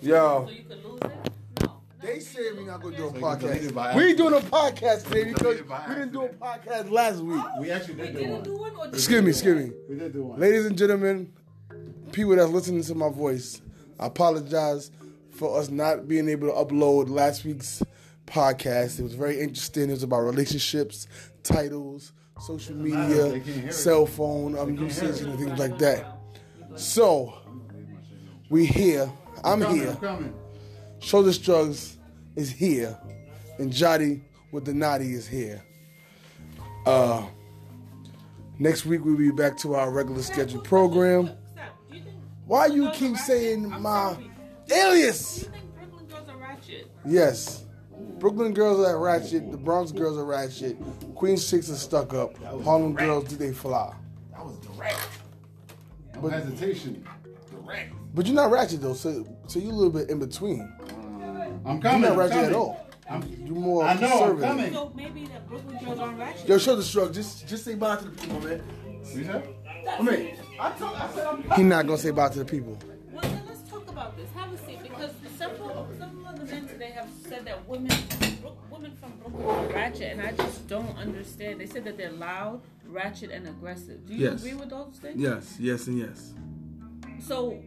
Yo. So you could lose it? No. They said we not gonna do a podcast. We doing a podcast, baby, because we didn't do a podcast last week. We actually did do one. Do one or excuse me, excuse me. We did do one. Ladies and gentlemen, people that's listening to my voice, I apologize for us not being able to upload last week's podcast. It was very interesting. It was about relationships, titles, social media, cell phone um, usage, and things like that. So, we here. I'm, I'm here. Coming. Shoulders Drugs is here. And Jotty with the Naughty is here. Uh, next week we'll be back to our regular scheduled program. Why you keep saying my alias? Yes. Brooklyn girls are ratchet, the Bronx girls are ratchet, Queen Six are stuck up, Harlem direct. girls do they fly. That was direct. No but, hesitation ratchet. But you're not ratchet though, so so you're a little bit in between. I'm coming. You're not ratchet at all. I'm, you're more I know, conservative. I'm coming. So maybe the Brooklyn girls aren't ratchet. Yo, show the shrug. Just just say bye to the people, man. You know? I mean, I, told, I said I'm He's not gonna say bye to the people. Well, then let's talk about this. Have a seat because several some of the men today have said that women women from Brooklyn are ratchet, and I just don't understand. They said that they're loud, ratchet, and aggressive. Do you yes. agree with those things? Yes, yes, and yes. So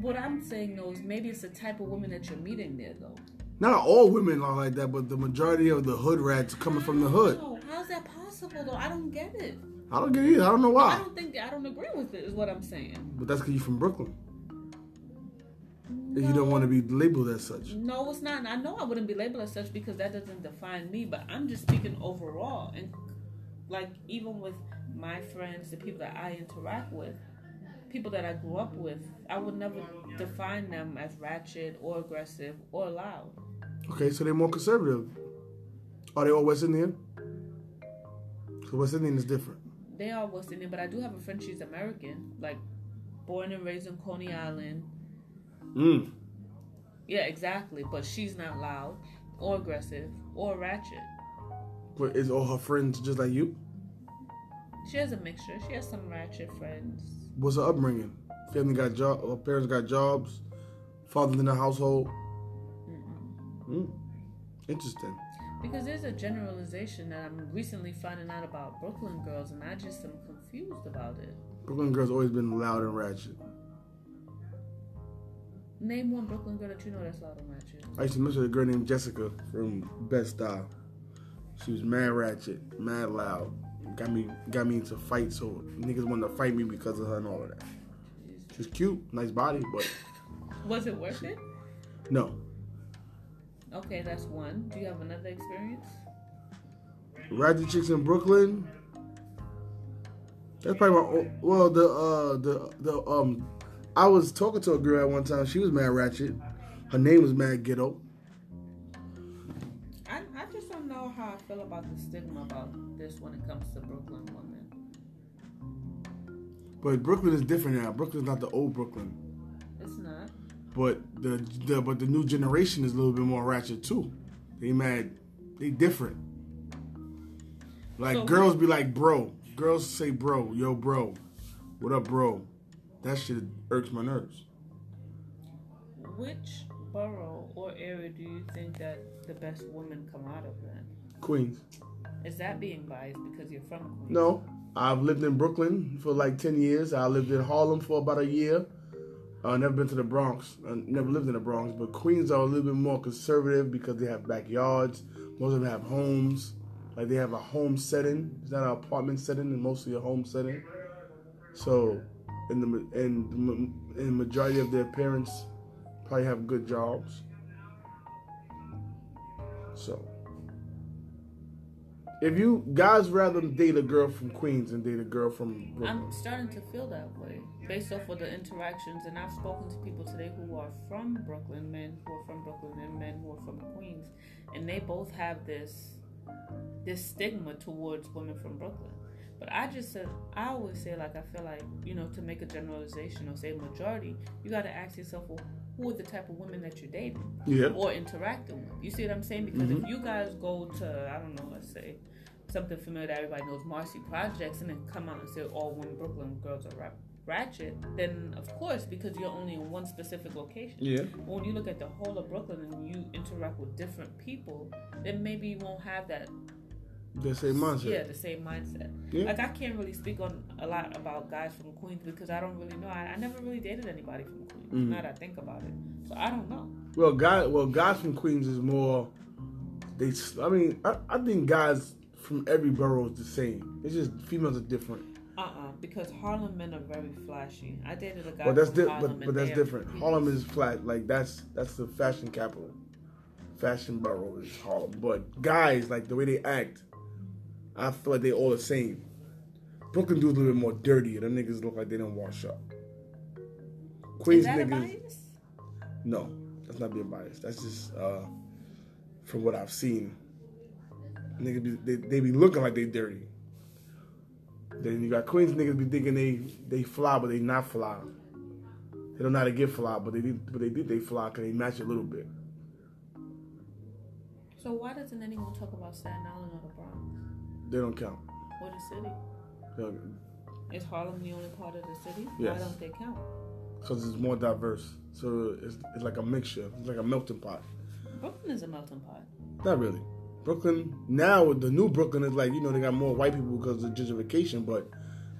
what I'm saying though is maybe it's the type of woman that you're meeting there though. Not all women are like that, but the majority of the hood rats coming from the hood. How How's that possible though? I don't get it. I don't get it. Either. I don't know why. I don't think I don't agree with it. Is what I'm saying. But that's because you're from Brooklyn. No. You don't want to be labeled as such. No, it's not. And I know I wouldn't be labeled as such because that doesn't define me. But I'm just speaking overall, and like even with my friends, the people that I interact with, people that I grew up with. I would never define them as ratchet or aggressive or loud. Okay, so they're more conservative. Are they all West Indian? So West Indian is different. They are West Indian, but I do have a friend. She's American, like born and raised in Coney Island. Mm. Yeah, exactly. But she's not loud or aggressive or ratchet. But is all her friends just like you? She has a mixture. She has some ratchet friends was the upbringing? Family got job, parents got jobs, father in the household. Mm. Interesting. Because there's a generalization that I'm recently finding out about Brooklyn girls, and I just am confused about it. Brooklyn girls always been loud and ratchet. Name one Brooklyn girl that you know that's loud and ratchet. I used to mess with a girl named Jessica from Best Style. She was mad ratchet, mad loud got me got me into fight, so niggas wanted to fight me because of her and all of that. She's cute, nice body, but was it worth it? No. Okay, that's one. Do you have another experience? Ratchet chicks in Brooklyn. That's probably my well the uh the the um I was talking to a girl at one time. She was mad ratchet. Her name was Mad Ghetto. how I feel about the stigma about this when it comes to Brooklyn women. But Brooklyn is different now. Brooklyn's not the old Brooklyn. It's not. But the, the but the new generation is a little bit more ratchet too. They mad. They different. Like so girls be like bro. Girls say bro, yo bro, what up bro. That shit irks my nerves. Which borough or area do you think that the best women come out of then? Queens. Is that being biased because you're from Queens? No. I've lived in Brooklyn for like 10 years. I lived in Harlem for about a year. I've uh, never been to the Bronx. I never lived in the Bronx, but Queens are a little bit more conservative because they have backyards. Most of them have homes. Like they have a home setting. It's not an apartment setting, it's mostly a home setting. So, in the in in majority of their parents probably have good jobs. So If you guys rather date a girl from Queens and date a girl from Brooklyn. I'm starting to feel that way based off of the interactions and I've spoken to people today who are from Brooklyn, men who are from Brooklyn and men who are from Queens and they both have this this stigma towards women from Brooklyn. But I just said I always say like I feel like, you know, to make a generalization or say majority, you got to ask yourself, well, who are the type of women that you're dating yeah. or interacting with. You see what I'm saying? Because mm -hmm. if you guys go to, I don't know, let's say something familiar that everybody knows, Marcy Projects, and then come out and say all women Brooklyn girls are rap ratchet, then of course, because you're only in one specific location. Yeah. But when you look at the whole of Brooklyn and you interact with different people, then maybe you won't have that the same mindset. Yeah, the same mindset. Yeah. Like I can't really speak on a lot about guys from Queens because I don't really know. I, I never really dated anybody from Queens. Mm. Now that I think about it, so I don't know. Well, guy, well, guys from Queens is more. They, I mean, I, I think guys from every borough is the same. It's just females are different. Uh-uh, because Harlem men are very flashy. I dated a guy well, that's from di- Harlem. But, but that's different. Harlem is flat. Like, that's that's the fashion capital. Fashion borough is Harlem. But guys, like, the way they act, I feel like they all the same. Brooklyn dudes a little bit more dirty. Them niggas look like they don't wash up. Queens niggas. No, that's not being biased. That's just uh, from what I've seen. Niggas be, they, they be looking like they dirty. Then you got Queens niggas be thinking they they fly, but they not fly. They don't know how to get fly, but they did, but they did they fly because they match a little bit. So why doesn't anyone talk about Staten Island or the Bronx? They don't count. What is city? Yeah. Is Harlem the only part of the city? Yes. Why don't they count? Because it's more diverse. So it's, it's like a mixture. It's like a melting pot. Brooklyn is a melting pot. Not really. Brooklyn, now the new Brooklyn is like, you know, they got more white people because of gentrification, but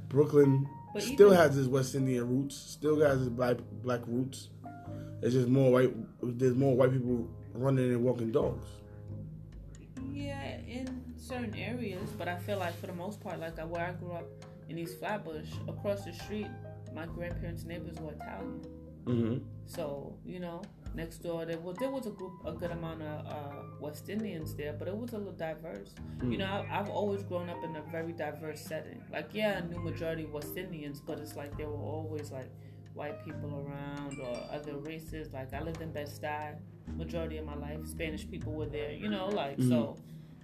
Brooklyn but still has its West Indian roots, still has its black, black roots. It's just more white, there's more white people running and walking dogs. Yeah, and certain areas, but I feel like for the most part, like where I grew up in East Flatbush, across the street, my grandparents' neighbors were Italian. Mm-hmm. So you know, next door there was there was a group, a good amount of uh, West Indians there, but it was a little diverse. Mm. You know, I, I've always grown up in a very diverse setting. Like, yeah, I knew majority West Indians, but it's like there were always like white people around or other races. Like, I lived in Bed Stuy majority of my life. Spanish people were there. You know, like mm. so.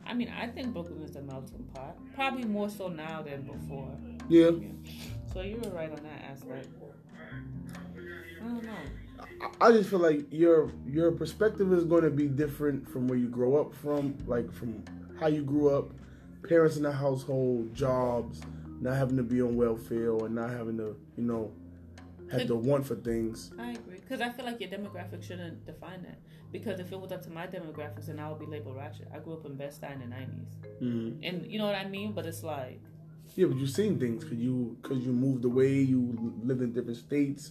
I mean, I think Brooklyn is the melting pot, probably more so now than before. Yeah. yeah. So you were right on that aspect. I don't know. I just feel like your your perspective is going to be different from where you grow up from, like from how you grew up, parents in the household, jobs, not having to be on welfare or not having to, you know, have to want for things. I agree because I feel like your demographic shouldn't define that because if it was up to my demographics then I would be labeled ratchet. I grew up in Best Buy in the 90s. Mm -hmm. And you know what I mean? But it's like Yeah, but you've seen things cuz you cuz you moved away, you lived in different states.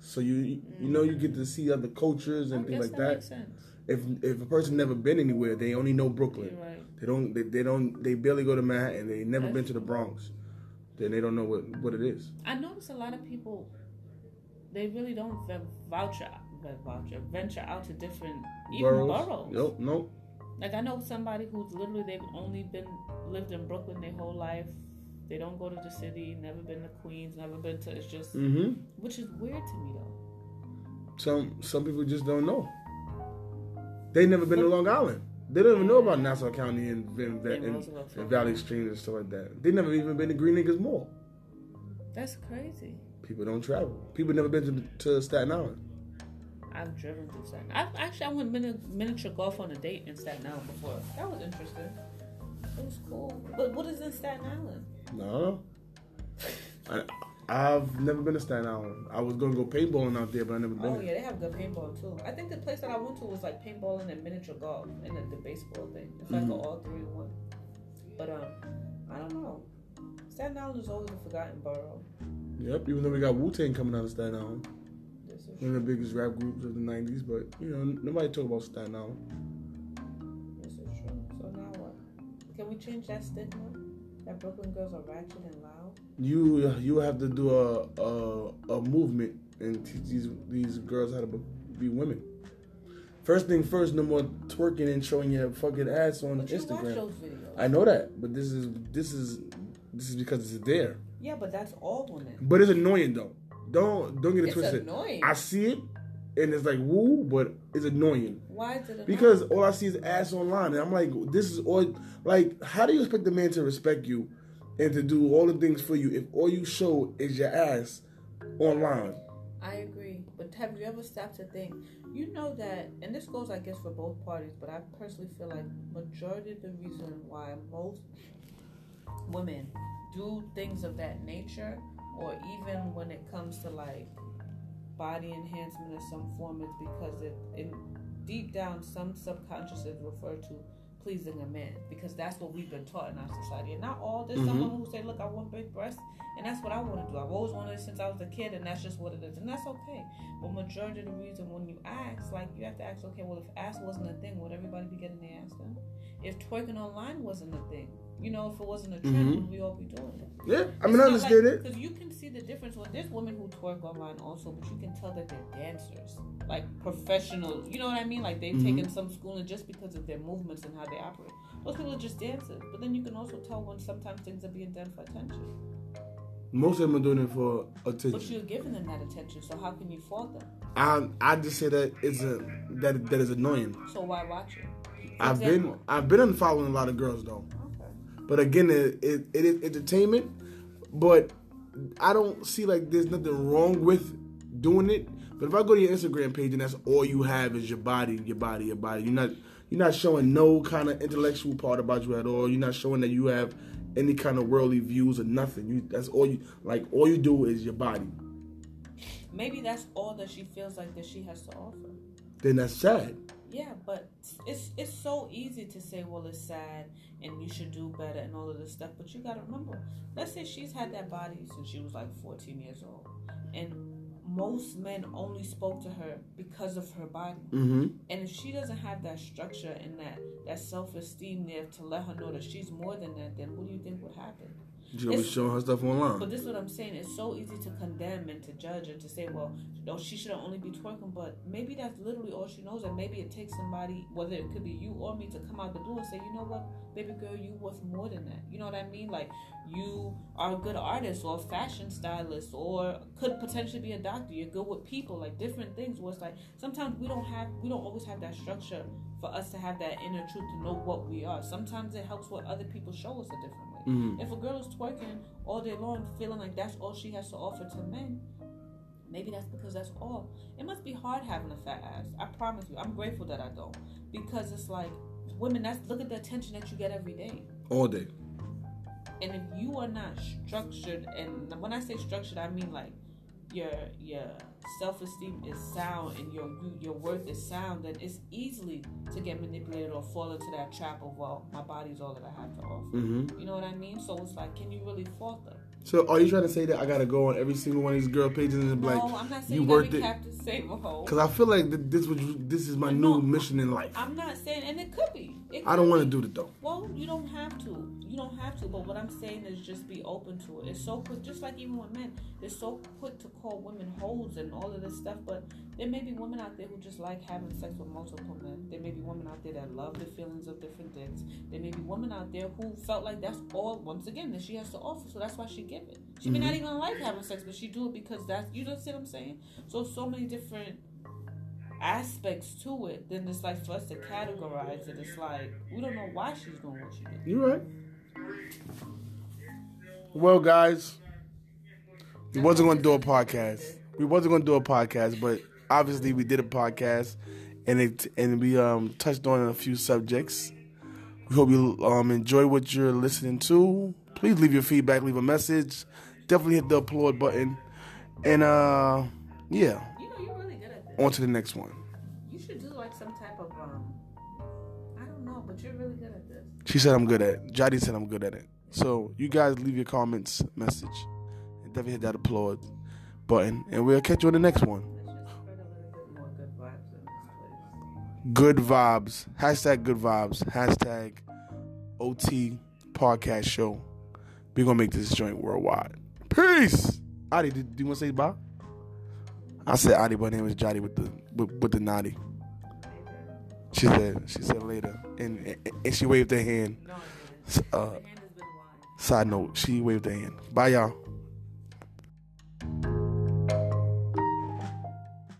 So you mm you know you get to see other cultures and I things like that. that. Makes sense. If if a person never been anywhere, they only know Brooklyn. You're right. They don't they, they don't they barely go to Manhattan. They never That's been to the Bronx. Then they don't know what what it is. I notice a lot of people they really don't vouch voucher red voucher, venture out to different even boroughs. boroughs. Yep, nope. Like I know somebody who's literally they've only been lived in Brooklyn their whole life. They don't go to the city, never been to Queens, never been to it's just mm -hmm. which is weird to me though. Some some people just don't know. They never been but, to Long Island. They don't even know about Nassau County and, and, and, and, and Valley Stream and stuff like that. They never even been to Green Acres Mall. That's crazy. People don't travel. People never been to, to Staten Island. I've driven through Staten I've, actually, I went mini miniature golf on a date in Staten Island before. That was interesting. It was cool. But what is in Staten Island? No. I, I've never been to Staten Island. I was going to go paintballing out there, but I never been. Oh, yeah, they have good paintball, too. I think the place that I went to was, like, paintballing and miniature golf and then the baseball thing. It's like mm -hmm. all three in one. But, um, I don't know. Staten Island is always a forgotten borough. Yep, even though we got Wu-Tang coming out of Staten Island one of the biggest rap groups of the 90s, but you know, nobody talk about Staten Island. This is true. So now what? Can we change that stigma? That Brooklyn girls are ratchet and loud? You you have to do a a, a movement and teach these these girls how to be women. First thing first, no more twerking and showing your fucking ass on but Instagram. You watch those videos. I know that, but this is this is this is because it's there. Yeah, but that's all women. But it's annoying though. Don't don't get it it's twisted. Annoying. I see it, and it's like woo, but it's annoying. Why is it annoying? Because all I see is ass online, and I'm like, this is all. Like, how do you expect the man to respect you and to do all the things for you if all you show is your ass online? I agree, but have you ever stopped to think? You know that, and this goes, I guess, for both parties, but I personally feel like majority of the reason why most women do things of that nature or even when it comes to like body enhancement in some form it's because it in deep down some subconscious is referred to pleasing a man because that's what we've been taught in our society. And not all there's mm -hmm. someone who say look I want big breasts and that's what I want to do. I've always wanted it since I was a kid and that's just what it is and that's okay. But majority of the reason when you ask like you have to ask okay well if ass wasn't a thing would everybody be getting their ass done? If twerking online wasn't a thing you know if it wasn't a trend mm -hmm. would we all be doing it? Yeah I mean I understand like, it. because you can There's women who twerk online also, but you can tell that they're dancers, like professional. You know what I mean? Like they've mm -hmm. taken some schooling just because of their movements and how they operate. Most people are just dancers, but then you can also tell when sometimes things are being done for attention. Most of them are doing it for attention. But you're giving them that attention, so how can you fault them? I I just say that it's a that that is annoying. So why watch it? For I've example, been I've been unfollowing a lot of girls though. Okay. But again, it it, it is entertainment, but I don't see like there's nothing wrong with doing it. But if I go to your Instagram page and that's all you have is your body, your body, your body, you're not you're not showing no kind of intellectual part about you at all. You're not showing that you have any kind of worldly views or nothing. You that's all you like all you do is your body. Maybe that's all that she feels like that she has to offer. Then that's sad yeah but it's it's so easy to say well it's sad and you should do better and all of this stuff but you got to remember let's say she's had that body since she was like 14 years old and most men only spoke to her because of her body mm -hmm. and if she doesn't have that structure and that that self-esteem there to let her know that she's more than that then what do you think would happen You always showing her stuff online. But this is what I'm saying. It's so easy to condemn and to judge and to say, well, no, she should only be twerking. But maybe that's literally all she knows. And maybe it takes somebody, whether it could be you or me, to come out the blue and say, you know what, baby girl, you worth more than that. You know what I mean? Like, you are a good artist or a fashion stylist or could potentially be a doctor. You're good with people, like different things. Where it's like, sometimes we don't have, we don't always have that structure for us to have that inner truth to know what we are. Sometimes it helps what other people show us a different way. Mm. If a girl is twerking all day long, feeling like that's all she has to offer to men, maybe that's because that's all. It must be hard having a fat ass. I promise you, I'm grateful that I don't because it's like women. That's look at the attention that you get every day. All day. And if you are not structured, and when I say structured, I mean like your your self-esteem is sound and your you, your worth is sound, then it's easily to get manipulated or fall into that trap of well, my body's all that I have to offer. Mm -hmm. You know what I mean? So it's like, can you really fault them? So are you trying to say that I gotta go on every single one of these girl pages and be no, like, I'm not saying you worth it? Captain Save a hole. Because I feel like th this was this is my no, new mission in life. I'm not saying, and it could be. It I don't want to do the though. Well, you don't have to. You don't have to. But what I'm saying is just be open to it. It's so quick, just like even with men, they're so quick to call women hoes and all of this stuff. But there may be women out there who just like having sex with multiple men. There may be women out there that love the feelings of different dicks. There may be women out there who felt like that's all once again that she has to offer. So that's why she give it. She mm -hmm. may not even like having sex, but she do it because that's you know what I'm saying. So so many different aspects to it, then it's like for us to categorize it, it's like we don't know why she's doing what she did. You're right. Well, guys, we wasn't going to do a podcast. We wasn't going to do a podcast, but obviously we did a podcast, and it and we um touched on a few subjects. We hope you um enjoy what you're listening to. Please leave your feedback, leave a message. Definitely hit the applaud button, and uh yeah on to the next one. You should do like some type of um I don't know, but you're really good at this. She said I'm good at. Jody said I'm good at it. So you guys leave your comments, message, and definitely hit that applaud button, and we'll catch you on the next one. Good vibes. Hashtag good vibes. Hashtag OT podcast show. We're gonna make this joint worldwide. Peace. Adi, do you want to say bye? I said Adi, but her name is Jotty with the with, with the naughty. She said she said later, and and, and she waved her hand. Uh, side note, she waved her hand. Bye y'all.